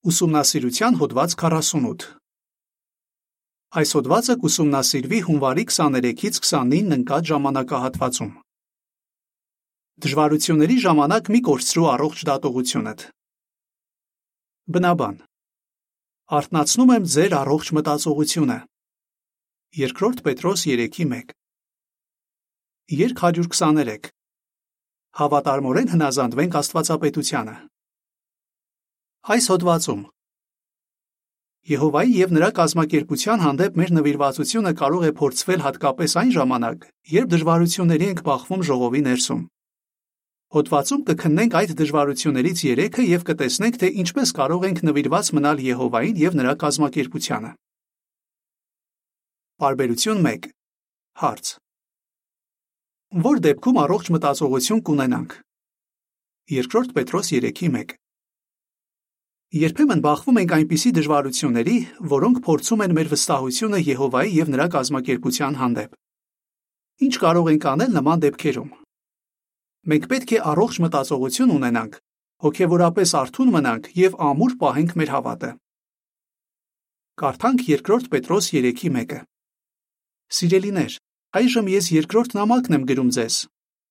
Ուսումնասիրության հոդված 48 Այս հոդվածը կուսումնասիրվի հունվարի 23-ից 29 ընկած ժամանակահատվածում։ Դժվարությունների ժամանակ մի կորցրու առողջ դատողությունդ։ Բնաբան Արտնացնում եմ ձեր առողջ մտածողությունը։ Երկրորդ Պետրոս 3:1 Երկ 123 Հավատարմորեն հնազանդվենք Աստվածապետությանը։ Այս հոդվածում. Եհովայի եւ նրա կազմակերպության հանդեպ մեր նվիրվածությունը կարող է փորձվել հատկապես այն ժամանակ, երբ դժվարությունների ենք բախվում ժողովի ներսում։ Հոդվածում կքննենք այդ դժվարություններից 3-ը եւ կտեսնենք, թե ինչպես կարող ենք նվիրված մնալ Եհովային եւ նրա կազմակերպությանը։ Բարբերություն 1 Հարց. Որ դեպքում առողջ մտածողություն կունենանք։ Երկրորդ Պետրոս 3:1 Երբեմն բախվում ենք այնպիսի դժվարությունների, որոնք փորձում են մեր վստահությունը Եհովայի եւ նրա կազմակերպության հանդեպ։ Ինչ կարող ենք անել նման դեպքերում։ Մենք պետք է առողջ մտածողություն ունենանք, հոգեվորապես արթուն մնանք եւ ամուր պահենք մեր հավատը։ Կարդանք երկրորդ Պետրոս 3:1-ը։ Սիրելիներ, այժմ ես երկրորդ նամակն եմ գրում ձեզ,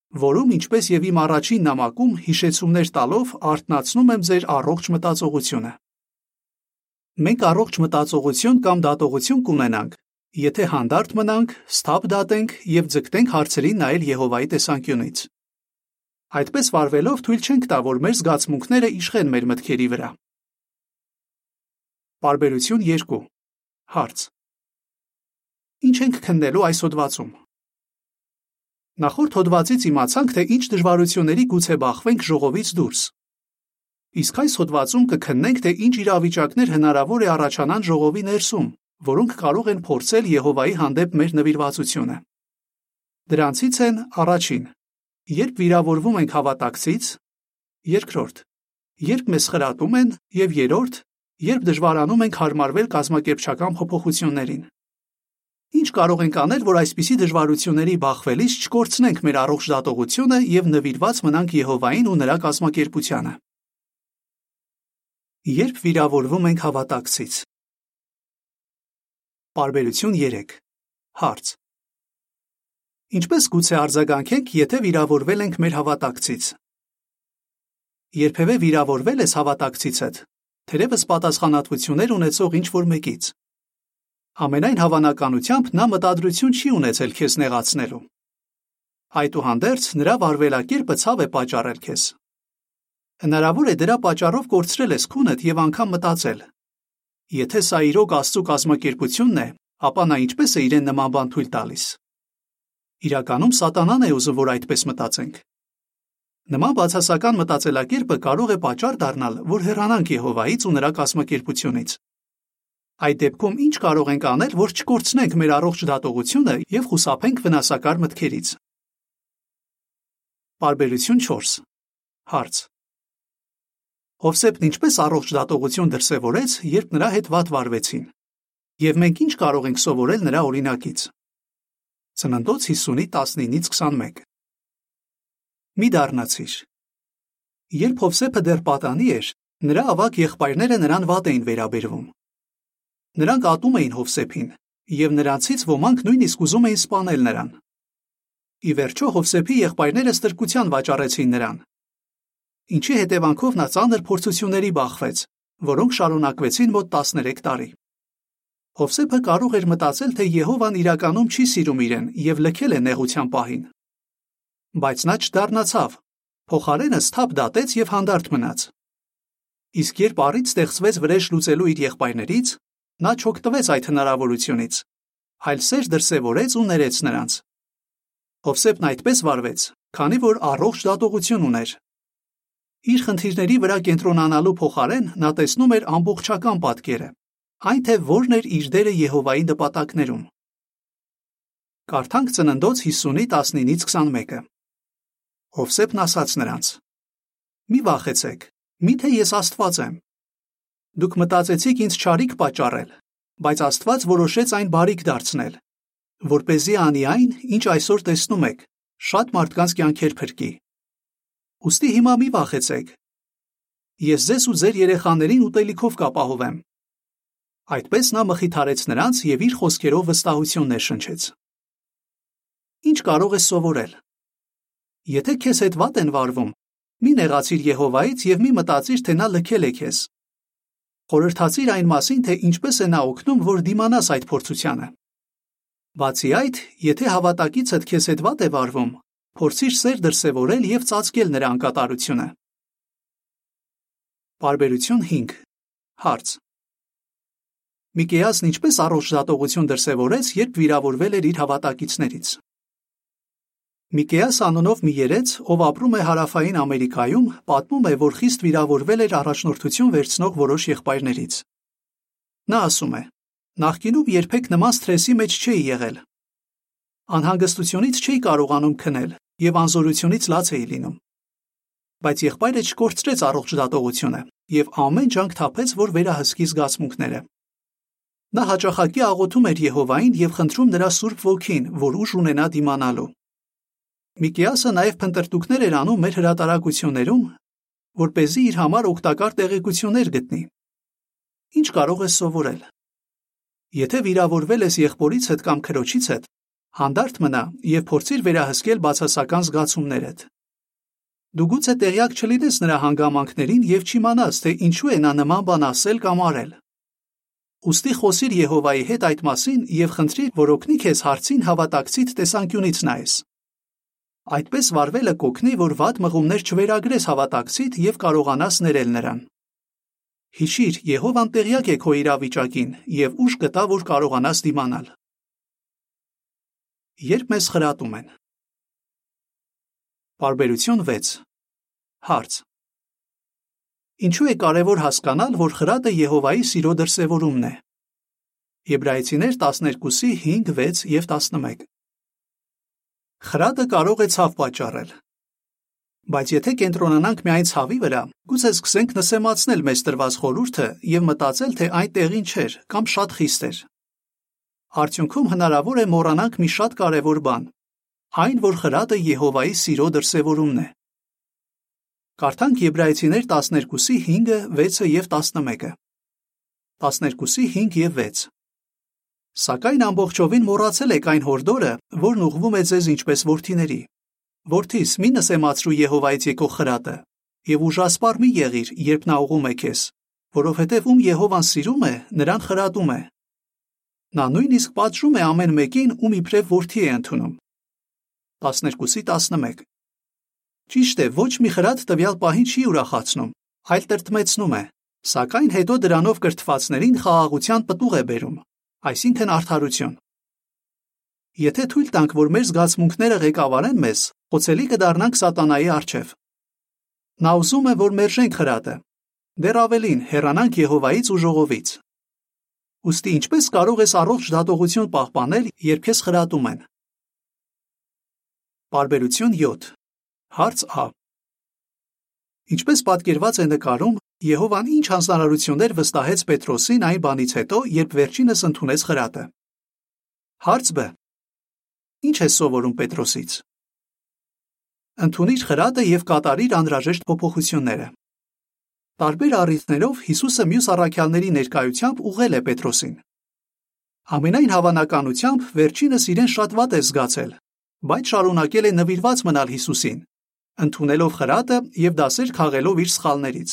որում ինչպես եւ իմ առաջին նամակում հիշեցումներ տալով արտնացնում եմ ձեր առողջ մտածողությունը։ Մենք առողջ մտածողություն կամ դատողություն կունենանք, եթե հանդարտ մնանք, սթափ դատենք եւ ձգտենք հարցերին նայել Եհովայի տեսանկյունից։ Այդպես վարվելով թույլ չենք տա, որ մեր զգացմունքները իշխեն մեր մտքերի վրա։ Բարբերություն 2 Հարց. Ինչ ենք քննելու այս հոդվածում։ Նախորդ հոդվածից իմացանք, թե ինչ դժվարությունների գուցե բախվենք ժողովից դուրս։ Իսկ այս հոդվածում կքննենք, թե ինչ իրավիճակներ հնարավոր է առաջանան ժողովի ներսում, որոնք կարող են փորձել Եհովայի հանդեպ մեր նվիրվածությունը։ Դրանցից են առաջին. երբ վիրավորվում ենք հավատակցից, երկրորդ. երբ մեզ խրատում են եւ երրորդ. երբ դժվարանում ենք հարմարվել կազմակերպչական փոփոխություններին։ Ինչ կարող ենք անել, որ այսպիսի դժվարությունների բախվելիս չկորցնենք մեր առողջ դատողությունը եւ նվիրված մնանք Եհովային ու նրա կազմակերպությանը։ Երբ վիրավորվում ենք հավատակցից։ Բարբերություն 3 Հարց. Ինչպես գուցե արձագանքենք, եթե վիրավորվել ենք մեր հավատակցից։ Երբևէ վիրավորվել ես հավատակցիցդ, թերևս պատասխանատվություններ ունեցող ինչ-որ մեկից։ Ամենայն հավանականությամբ նա մտադրություն չի ունեցել քեզ նեղացնելու։ Այդուհանդերձ նրա վարվելակերպը ցավ է պատճառել քեզ։ Հնարավոր է դրա պատճառով կորցրել ես քունդ եւ անգամ մտածել. Եթե սա իրոք Աստծո կազմակերպությունն է, ապա նա ինչպես է իրեն նման բան թույլ տալիս։ Իրականում սատանան է ուզում, որ այդպես մտածենք։ Նման բացասական մտածելակերպը կարող է պատճառ դառնալ, որ հեռանանք Եհովայից ու նրա կազմակերպությունից։ Այդ դեպքում ինչ կարող ենք անել, որ չկորցնենք մեր առողջ դատողությունը եւ խուսափենք վնասակար մտքերից։ Բարբերություն 4 Հարց. Հովսեփն ինչպես առողջ դատողություն դրսևորեց, երբ նրա հետ վատ վարվեցին։ Եվ մենք ինչ կարող ենք սովորել նրա օրինակից։ Ծննդոց 50-ի 19-ից 21 Մի դառնացիր։ Երբ Հովսեփը դեռ պատանի էր, նրա ավակ եղբայրները նրան վատ էին վերաբերվում։ Նրանք ատում էին Հովսեփին, եւ նրանցից ոմանք նույնիսկ ուզում էին սպանել նրան։ Ի վերջո Հովսեփի եղբայրները ստրկության վաճառեցին նրան։ Ինչի հետևանքով նա ծանր փորձությունների բախվեց, որոնք շարունակվեցին մոտ 13 տարի։ Հովսեփը կարող էր մտածել, թե Եհովան իրականում չի սիրում իրեն եւ լքել է նեղության պահին։ Բայց նա չդառնացավ։ Փոխարենը սթափ դատեց եւ հանդարտ մնաց։ Իսկ երբ առիթ ստեղծվեց վրեժ լուծելու իր եղբայրներից, Նա չօգտվեց այդ հնարավորությունից, այլ սեր դրսևորեց ու ներեց նրանց։ Հովսեփն այդպես վարվեց, քանի որ առողջ դատողություն ուներ։ Իր խնդիրների վրա կենտրոնանալու փոխարեն նա տեսնում էր ամբողջական պատկերը, այն թե որն էր իր դերը Եհովայի նպատակներում։ Կարդանք ծննդոց 50-ի 19-ից 21-ը։ Հովսեփն ասաց նրանց. Մի վախեցեք, միթե ես Աստված եմ, Դուք մտածեցիք ինձ ճարիք պատճառել, բայց Աստված որոշեց այն բարիք դարձնել, որ เป զի անի այն, ինչ այսօր տեսնում եք, շատ մարդկանց կյանքեր փրկի։ Ոստի հիմա մի վախեցեք։ ես ձեզ ու ձեր երեխաներին ուտելիքով կապահովեմ։ Այդպես նա մխիթարեց նրանց եւ իր խոսքերով վստահություն ներշնչեց։ Ինչ կարող ես սովորել։ Եթե քեզ հետ վատ են վարվում, մի նեղացիր Եհովայից եւ մի մտածիր, թե նա լքել է քեզ։ Խորհրդացիր այն մասին, թե ինչպես է նա օգնում, որ դիմանաս այդ փորձությանը։ Բացի այդ, եթե հավատակիցդ քեզ հետ վատ է վարվում, փորձիր սեր դրսևորել եւ ծածկել նրա անկատարությունը։ Բարբերություն 5 Հարց. Միկեասն ինչպես առողջ դատողություն դրսևորեց, երբ վիրավորվել էր իր հավատակիցներից։ Միկեաս անունով մի երեց, ով ապրում է հարավային Ամերիկայում, պատմում է, որ խիստ վիրավորվել էր առաջնորդություն վերցնող որոշ եղբայրներից։ Նա ասում է. Նախկինում երբեք նման սթրեսի մեջ չէի եղել։ Անհանգստությունից չէի կարողանում քնել եւ անզորությունից լաց էի լինում։ Բայց եղբայրը չկորցրեց առողջ դատողությունը եւ ամեն ջանք թափեց, որ վերահսկի զգացմունքները։ Նա հաճախակի աղոթում էր Եհովային եւ խնդրում նրա Սուրբ Ոգին, որ ուժ ունենա դիմանալու։ Միկիասը նաև փնտրտուքներ էր անում մեր հրատարակություններում, որ เป զի իր համար օգտակար տեղեկություններ գտնի։ Ինչ կարող ես սովորել։ Եթե վիրավորվել ես եղբորից հետ կամ քրոջից հետ, հանդարտ մնա եւ փորձիր վերահսկել բացասական զգացումներդ։ Դու գուցե տեղյակ չլինես նրա հանգամանքներին եւ չիմանաս, թե ինչու է նա նման բան ասել կամ արել։ Ոստի խոսիր Եհովայի հետ այդ մասին եւ խնդրիր, որ օգնի քեզ հարցին հավատակցիտ տեսանկյունից նայես։ Այդպես վարվելը կօգնի, որ վատ մղումներ չվերագրես հավատակցիդ եւ կարողանաս ներել նրան։ Հիշիր, Եհովան տեղյակ է քո իրավիճակին եւ ուժ կտա, որ կարողանաս դիմանալ։ Երբ մեզ խրատում են։ Բարբերություն 6։ Հարց. Ինչու է կարևոր հասկանալ, որ խրատը Եհովայի սիրո դրսևորումն է։ Եբրայեցիներ 12-ի 5, 6 եւ 11 Խրատը կարող է ցավ պատճառել։ Բայց եթե կենտրոնանանք միայն ցավի վրա, գուցե սկսենք նսեմացնել մեզ տրված խորհուրդը եւ մտածել, թե այն տեղին չէր կամ շատ խիստ էր։ Արդյունքում հնարավոր է մոռանանք մի շատ կարևոր բան. այն, որ խրատը Եհովայի սիրո դրսևորումն է։ Կարդանք Եբրայեցիներ 12-ի 5-ը, 6-ը եւ 11-ը։ 12-ի 5 եւ 6 Սակայն ամբողջովին մոռացել եք այն հորդորը, որն ուղղվում է ձեզ ինչպես որդիների։ Որդիս, մի նսեմացրու Եհովայից եկող խրատը, եւ ուժասպառ մի եղիր, երբ նա ուղում է քեզ, որովհետեւ ում Եհովան սիրում է, նրան խրատում է։ Նա նույնիսկ պատժում է ամեն մեկին, ում իբրև որդի է ընդունում։ 12-ի 11 Ճիշտ է, ոչ մի խրատ տվյալ պահին չի ուրախացնում, այլ տրտմեցնում է, սակայն հետո դրանով կրթվածներին խաղաղության պտուղ է բերում այսինքն արդարություն։ Եթե թույլ տանք, որ մեր զգացմունքները ղեկավարեն մեզ, խոցելի կդառնանք սատանայի առջև։ Նա ուզում է, որ մերժենք խրատը։ Դեռ ավելին, հեռանանք Եհովայից ու ժողովից։ Ոստի ինչպես կարող ես առողջ դատողություն պահպանել, երբ քեզ խրատում են։ Բարբերություն 7։ Հարց Ա։ Ինչպես պատկերված է նկարում, Եհովան ինչ հանձնարարություններ վստահեց Պետրոսին այն բանից հետո, երբ վերջինս ընդունեց խրատը։ Հարց Բ. Ինչ է սովորում Պետրոսից։ Ընդունիր խրատը եւ կատարիր անհրաժեշտ փոփոխությունները։ Տարբեր առիթներով Հիսուսը մյուս առաքյալների ներկայությամբ ուղղել է Պետրոսին։ Ամենայն հավանականությամբ վերջինս իրեն շատ վատ է զգացել, բայց շարունակել է նվիրված մնալ Հիսուսին, ընդունելով խրատը եւ դասեր քաղելով իր սխալներից։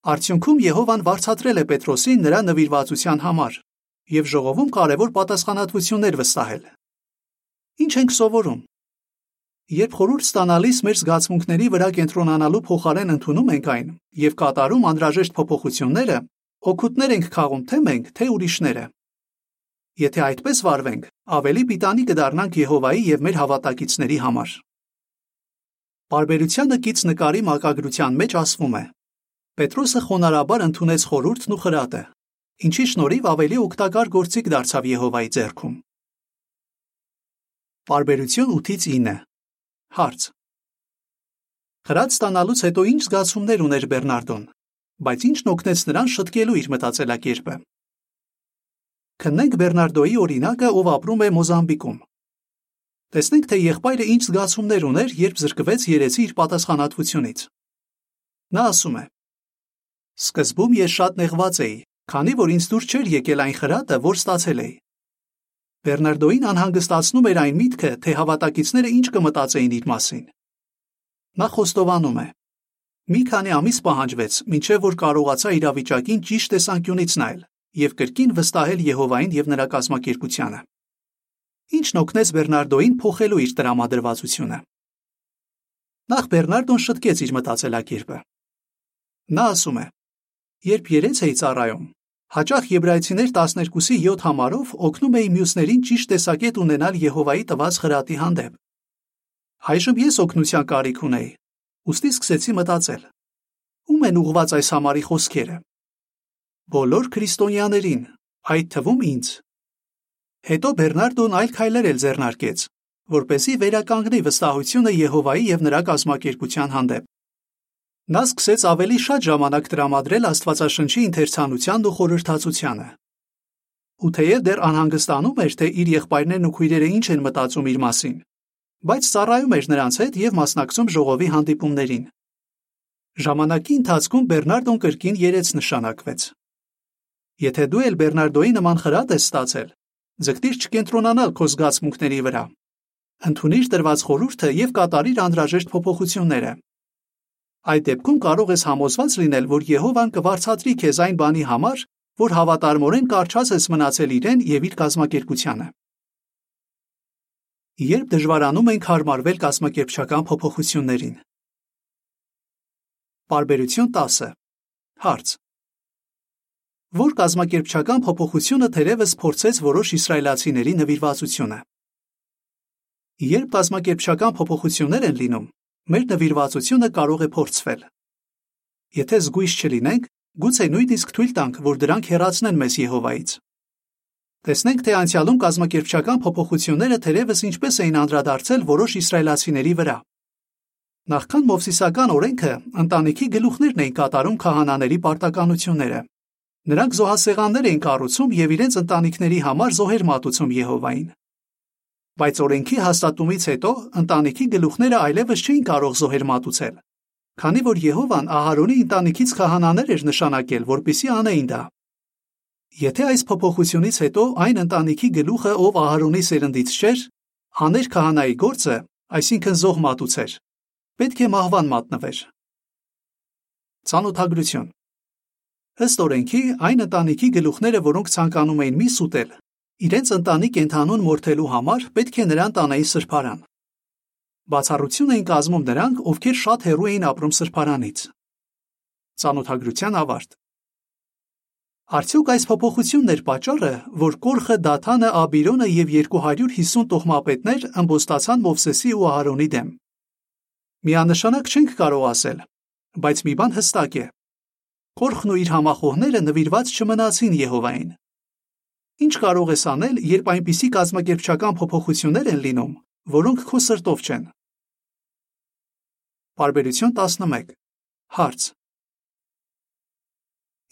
Արդյունքում Եհովան վարձատրել է Պետրոսին նրա նվիրվածության համար եւ ժողովում կարևոր պատասխանատվություններ վստահել։ Ինչ ենք սովորում։ Երբ խորհուրդ ստանալիս մեր զգացմունքների վրա կենտրոնանալու փոխարեն ընդունում ենք այն եւ կատարում անհրաժեշտ փոփոխությունները, օգուտներ ենք քաղում թե մենք, թե ուրիշները։ Եթե այդպես վարվենք, ավելի պիտանի կդառնանք Եհովայի եւ մեր հավատակիցների համար։ Բարբերությանը կից նկարի մակագրության մեջ ասվում է. Պետրոսը խոնարհաբար ընդունեց խորհուրդն ու խրատը, ինչի շնորհիվ ավելի օգտակար գործիք դարձավ Եհովայի ձեռքում։ Բարբերություն 8-ից 9 Հարց Խրատ ստանալուց հետո ինչ զգացումներ ուներ Բեռնարդոն, բայց ինչն օգնեց նրան շտկելու իր մտածելակերպը։ Քննենք Բեռնարդոյի օրինակը, ով ապրում է Մոզամբիկում։ Տեսնենք, թե եղբայրը ինչ զգացումներ ուներ, երբ զրկվեց երեցի իր պատասխանատվությունից։ Նա ասում է. Սկզբում ես շատ նեղված էի, քանի որ ինձ դուր չէր եկել այն խրատը, որ ստացել էի։ Բեռնարդոին անհանգստացնում էր այն միտքը, թե հավատակիցները ինչ կմտածեին իր մասին։ Նա խոստովանում է. Մի քանի ամիս պահանջվեց, մինչև որ կարողացա իրավիճակին ճիշտ տեսանկյունից նայել եւ կրկին վստահել Եհովային եւ նրա կազմակերպությանը։ Ինչն օգնեց Բեռնարդոին փոխելու իր տրամադրվածությունը։ Նախ Բեռնարդոն շտկեց իր մտածելակերպը։ Նա ասում է. Երբ երեց էի ծառայում, հաճախ Եբրայեցիներ 12-ի 7 համարով օգնում էի մյուսներին ճիշտ տեսակետ ունենալ Եհովայի տված խրատի հանդեպ։ Այժմ ես օգնության կարիք ունեի, ուստի սկսեցի մտածել. ում են ուղված այս համարի խոսքերը։ Բոլոր քրիստոնյաներին, այդ թվում ինձ։ Հետո Բեռնարդոն այլ քայլեր էլ ձեռնարկեց, որպեսի վերականգնի վստահությունը Եհովայի եւ նրա կազմակերպության հանդեպ։ Նա սկսեց ավելի շատ ժամանակ տրամադրել Աստվածաշնչի ընթերցանությանն ու խորհրդածությանը։ Ու թեև դեռ անհանգստանում էր, թե իր եղբայրներն ու քույրերը ինչ են մտածում իր մասին, բայց ծառայում էր նրանց հետ եւ մասնակցում ժողովի հանդիպումներին։ Ժամանակի ընթացքում Բեռնարդոն կրկին երեց նշանակվեց։ Եթե դու էլ Բեռնարդոյի նման խրատ ես ստացել, ձգտիր չկենտրոնանալ քո զգացմունքների վրա։ Ընթունիր տրված խորհուրդը եւ կատարիր անհրաժեշտ փոփոխությունները։ Այդ դեպքում կարող ես համոզված լինել, որ Եհովան կվարցատրի քեզ այն բանի համար, որ հավատարմորեն կարճած ես մնացել իրեն եւ իր կազմակերպությանը։ Երբ դժվարանում ենք հարմարվել կազմակերպչական փոփոխություններին։ Բարբերություն 10։ Հարց. Որ կազմակերպչական փոփոխությունը թերևս փորձեց որոշ իսրայելացիների նվիրվածությունը։ Երբ կազմակերպչական փոփոխություններ են լինում, մեր նվիրվածությունը կարող է փորձվել։ Եթե զգույշ չլինենք, գուցե նույնիսկ թույլ տանք, որ դրանք հեռացնեն մեզ Եհովայից։ Տեսնենք, թե անցյալում կազմակերպչական փոփոխությունները թերևս ինչպես էին անդրադարձել որոշ իսրայելացիների վրա։ Նախքան Մովսիսական օրենքը ընտանիքի գլուխներն էին կատարում քահանաների պարտականությունները։ Նրանք զոհասեղաններ էին կառուցում եւ իրենց ընտանիքների համար զոհեր մատուցում Եհովային բայց օրենքի հաստատումից հետո ընտանիքի գլուխները այլևս չէին կարող զոհեր մատուցել, քանի որ Եհովան Ահարոնի ընտանիքից քահանաներ էր նշանակել, որպիսի անեին դա։ Եթե այս փոփոխությունից հետո այն ընտանիքի գլուխը, ով Ահարոնի սերնդից չէր, աներ քահանայի գործը, այսինքն զոհ մատուցեր, պետք է մահվան մատնվեր։ Ցանոթագրություն Ըստ օրենքի այն ընտանիքի գլուխները, որոնք ցանկանում էին միս ուտել, Իրենց ընտանի կենթանուն մորթելու համար պետք է նրան տանեին սրբարան։ Բացառություն էին կազմում նրանք, ովքեր շատ հեռու էին ապրում սրբարանից։ Ծանոթագրության ավարտ։ Արդյոք այս փոփոխությունն էր պատճառը, որ Կորխը, Դաթանը, Աբիրոնը եւ 250 տոհմապետներ ըմբոստացան Մովսեսի ու Ահարոնի դեմ։ Միանշանակ չենք կարող ասել, բայց մի բան հստակ է։ Կորխն ու իր համախոհները նվիրված չմնացին Եհովային։ Ինչ կարող ես անել, երբ այնպիսի կազմակերպչական փոփոխություններ են լինում, որոնք քո սրտով չեն։ Բարբերություն 11։ Հարց.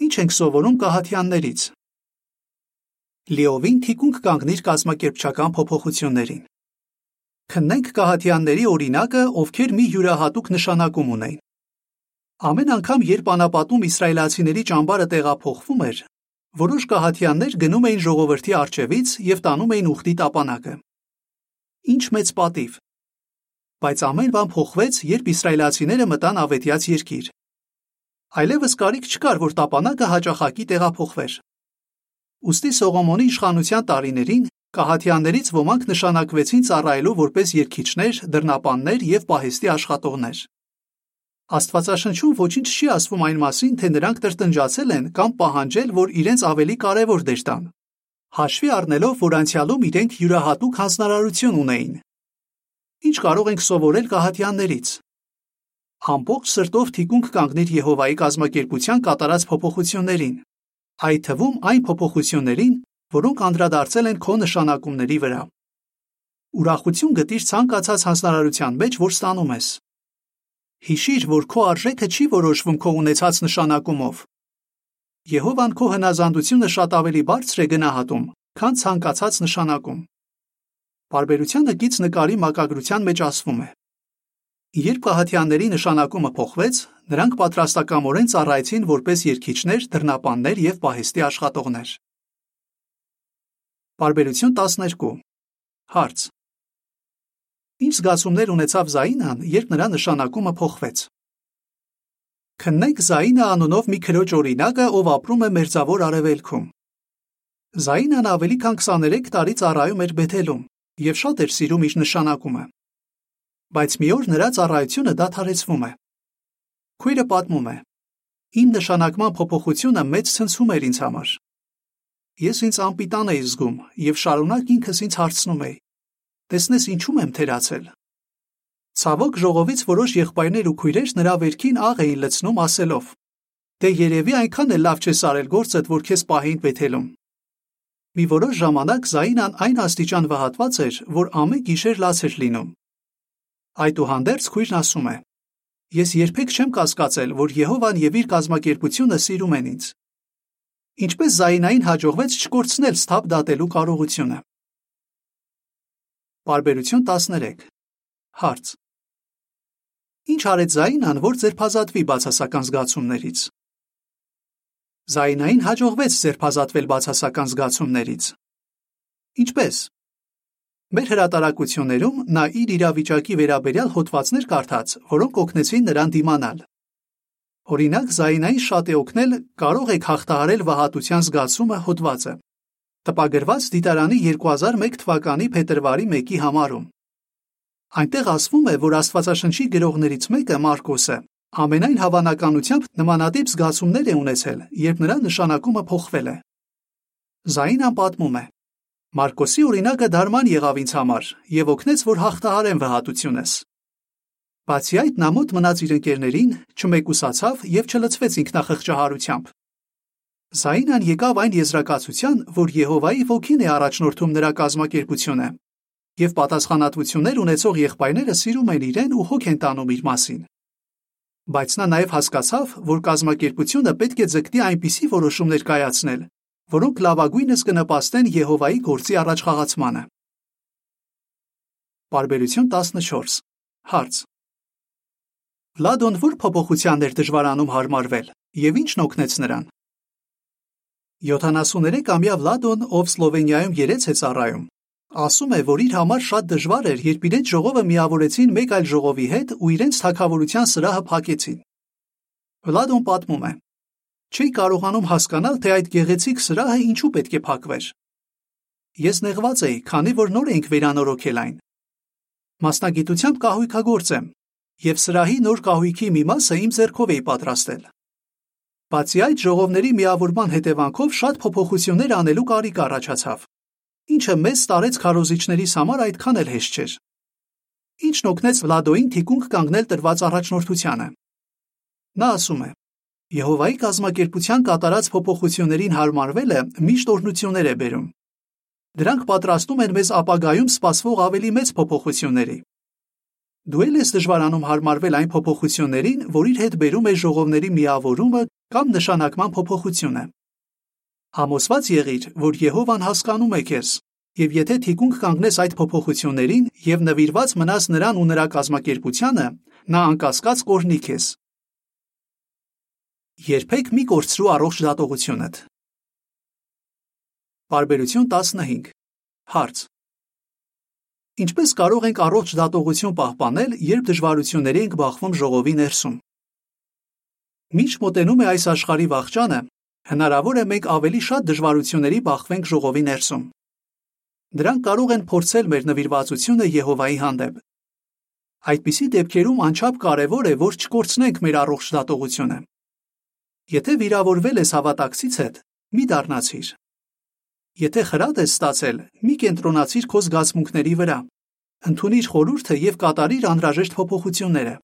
Ինչ ենք սովորում կահաթյաններից։ Լիովին թիկունք կանգնիր կազմակերպչական փոփոխություններին։ Քննենք կահաթյանների օրինակը, ովքեր մի յուրահատուկ նշանակում ունեն։ Ամեն անգամ, երբ անապատում իսրայելացիների ճամբարը տեղափոխվում էր, Որոշ կահաթյաններ գնում էին ժողովրդի արջևից եւ տանում էին ուխտի տապանակը։ Ինչ մեծ պատիվ։ Բայց ամեն բան փոխվեց, երբ իսրայելացիները մտան ավետյաց երկիր։ Այլևս կարիք չկար, որ տապանակը հաճախակի տեղափոխվեր։ Ոստի Սողոմոնի իշխանության տարիներին կահաթյաններից ոմանք նշանակվեցին ծառայելու որպես երկիչներ, դռնապաններ եւ պահեստի աշխատողներ։ Աստվածաշնչում ոչինչ չի ասվում այն մասին, թե նրանք տրտնջացել են կամ պահանջել, որ իրենց ավելի կարևոր դեր տան։ Հաշվի առնելով, որ անցյալում իրենք յուրահատուկ հանձնարարություն ունեին։ Ինչ կարող ենք սովորել կահատյաններից։ Ամբողջ սրտով թիկունք կանգնիր Եհովայի կազմակերպության կատարած փոփոխություններին, այդ թվում այն փոփոխություններին, որոնք անդրադարձել են քո նշանակումների վրա։ Ուրախություն գտիր ցանկացած հանձնարարության մեջ, որ ստանում ես։ Հիշիր, որ քո արժեքը չի որոշվում քո ունեցած նշանակումով։ Եհովան քո հնազանդությունը շատ ավելի բարձր է գնահատում, քան ցանկացած նշանակում։ Բարբերությանը գից նկարի մակագրության մեջ ասվում է. Երբ Կահաթյանների նշանակումը փոխվեց, նրանք պատրաստակամորեն ծառայեցին որպես երկիչներ, դռնապաններ եւ պահեստի աշխատողներ։ Բարբերություն 12 Հարց. Ինչ զգացումներ ունեցավ Զայինան, երբ նրա նշանակումը փոխվեց։ Քննենք Զայինա անունով մի քրոջ օրինակը, ով ապրում է Մերձավոր Արևելքում։ Զայինան ավելի քան 23 տարի ծառայում էր Բեթելում եւ շատ էր սիրում իր նշանակումը բայց մի օր նրա ծառայությունը դադարեցվում է։ Քույրը պատմում է. Իմ նշանակման փոփոխությունը մեծ ցնցում էր ինձ համար։ Ես ինձ անպիտան էի զգում եւ շարունակ ինքս ինձ հարցնում էի. Տեսնես ինչու՞մ եմ թերացել։ Ցավոք ժողովից որոշ եղբայրներ ու քույրեր նրա վերքին աղ էին լցնում ասելով. Դե երևի այնքան էլ լավ չես արել գործդ, որ քեզ պահեին Բեթելում։ Մի որոշ ժամանակ Զայինան այն աստիճան վհատված էր, որ ամեն գիշեր լաց էր լինում Այդուհանդերձ քույրն ասում է. Ես երբեք չեմ կասկածել, որ Եհովան եւ իր կազմակերպությունը սիրում են ինձ։ Ինչպես Զայինային հաջողվեց չկորցնել սթափ դատելու կարողությունը։ Բարբերություն 13 Հարց. Ինչ արեց Զայինան, որ ձերբազատվի բացասական զգացումներից։ Զայինային հաջողվեց ձերբազատվել բացասական զգացումներից։ Ինչպես։ Մեր հրատարակություններում նա իր իրավիճակի վերաբերյալ հոդվածներ կարդաց, որոնք օգնեցին նրան դիմանալ։ Օրինակ, Զայինային շատ է օգնել կարող եք հաղթահարել վհատության զգացումը հոդվածը։ Տպագրված Դիտարանի 2001 թվականի փետրվարի 1-ի համարում։ Այնտեղ ասվում է, որ Աստվածաշնչի գրողներից մեկը Մարկոսը ամենայն հավանականությամբ նմանատիպ զգացումներ է ունեցել, երբ նրա նշանակումը փոխվել է։ Զայինան պատմում է. Մարկոսի օրինակը դարման եղավ ինձ համար եւ օգնեց, որ հաղթահարեմ վհատությունս։ Բացի այդ, նա մոտ մնաց իր ընկերներին, չմեկուսացավ եւ չլցվեց ինքնախղճահարությամբ։ Զայինան եկավ այն եզրակացության, որ Եհովայի ոգին է առաջնորդում նրա կազմակերպությունը, եւ պատասխանատվություններ ունեցող եղբայրները սիրում են իրեն ու հոգ են տանում իր մասին։ Բայց նա նաև հասկացավ, որ կազմակերպությունը պետք է ձգտի այնպիսի որոշումներ կայացնել, որոնք լավագույնս կնպաստեն Եհովայի գործի առաջխաղացմանը։ Բարբերություն 14 Հարց. Վլադոն որ փոփոխությաններ դժվարանում հարմարվել եւ ինչն օգնեց նրան։ 73-ամյա Վլադոն, ով Սլովենիայում երեց է ծառայում, ասում է, որ իր համար շատ դժվար էր, երբ իրենց ժողովը միավորեցին մեկ այլ ժողովի հետ ու իրենց թակավորության սրահը փակեցին։ Վլադոն պատմում է. Չի կարողանում հասկանալ, թե այդ գեղեցիկ սրահը ինչու պետք է փակվեր։ Ես նեղված էի, քանի որ նոր էինք վերանորոգել այն։ Մասնագիտությամբ կահույքագործ եմ, եւ սրահի նոր կահույքի մի մասը իմ ձեռքով էի պատրաստել։ Բացի այդ, ժողովների միավորման հետևանքով շատ փոփոխություններ անելու կարիք առաջացավ, ինչը մեծ տարեց քարոզիչներիս համար այդքան էլ հեշտ չէր։ Ինչն օգնեց Վլադոին թիկունք կանգնել տրված առաջնորդությանը։ Նա ասում է. Եհովայի կազմակերպության կատարած փոփոխություններին հարմարվելը միշտ օրհնություններ է բերում։ Դրանք պատրաստում են մեզ ապագայում սպասվող ավելի մեծ փոփոխությունների։ Դու ել ես դժվարանում հարմարվել այն փոփոխություններին, որ իր հետ բերում է ժողովների միավորումը կամ նշանակման փոփոխությունը։ Համոզված եղիր, որ Եհովան հասկանում է քեզ, եւ եթե թիկունք կանգնես այդ փոփոխություններին եւ նվիրված մնաս նրան ու նրա կազմակերպությանը, նա անկասկած կօրհնի քեզ։ Երբեք մի կորցրու առողջ դատողությունդ։ Բարբերություն 15։ Հարց. Ինչպես կարող ենք առողջ դատողություն պահպանել, երբ դժվարությունների ենք բախվում ժողովի ներսում։ Միշտ մոտենում է այս աշխարհի վաղճանը, հնարավոր է մենք ավելի շատ դժվարությունների բախվենք ժողովի ներսում։ Դրանք կարող են փորձել մեր նվիրվածությունը Եհովայի հանդեպ։ Այդպիսի դեպքերում անչափ կարևոր է, որ չկորցնենք մեր առողջ դատողությունը։ Եթե վիրավորվել ես հավատակցից հետ, մի դառնացիր։ Եթե խրատ ես ստացել, մի կենտրոնացիր քո զգացմունքների վրա։ Ընթունիր խորհուրդը եւ կատարիր անհրաժեշտ փոփոխությունները։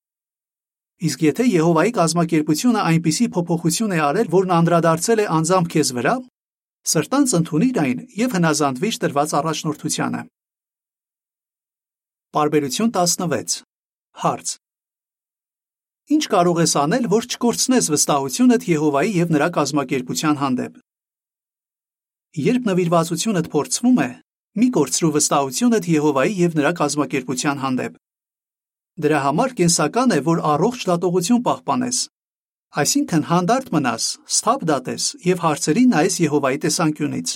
Իսկ եթե Եհովայի կազմակերպությունը այնպիսի փոփոխություն է արել, որն անդրադարձել է անձամբ քեզ վրա, սրտանց ընդունիր այն եւ հնազանդվիր տրված առաջնորդությանը։ Բարբերություն 16 Հարց. Ինչ կարող ես անել, որ չկորցնես վստահությունդ Եհովայի եւ նրա կազմակերպության հանդեպ։ Երբ նվիրվածությունդ փորձվում է, մի կորցրու վստահությունդ Եհովայի եւ նրա կազմակերպության հանդեպ։ Դրա համար կենսական է, որ առողջ դատողություն պահպանես։ Այսինքն հանդարտ մնաս, սթափ դատես եւ հարցերին նայես Եհովայի տեսանկյունից։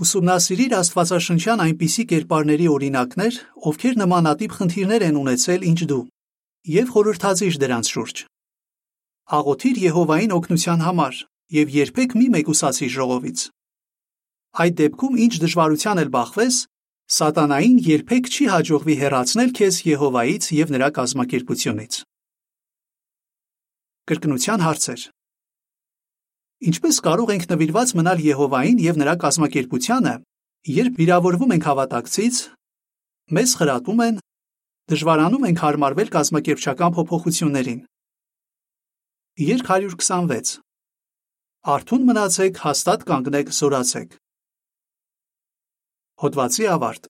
Ուսումնասիրիր Աստվածաշնչյան այնպիսի կերպարների օրինակներ, ովքեր նմանատիպ խնդիրներ են ունեցել ինչ դու, եւ խորհրդածիր դրանց շուրջ։ Աղոթիր Եհովային օգնության համար եւ երբեք մի մեկուսացիր ժողովից։ Այդ դեպքում ինչ դժվարության էլ բախվես, Սատանային երբեք չի հաջողվի հեռացնել քեզ Եհովայից եւ նրա կազմակերպությունից։ Կրկնության հարցեր։ Ինչպես կարող ենք նվիրված մնալ Եհովային եւ նրա կազմակերպությանը, երբ վիրավորվում ենք հավատակցից, մեզ խրատում են, դժվարանում ենք հարմարվել կազմակերպչական փոփոխություններին։ Երկ 126 Արթուն մնացեք, հաստատ կանգնեք, զորացեք։ Հոդվացի ավարտ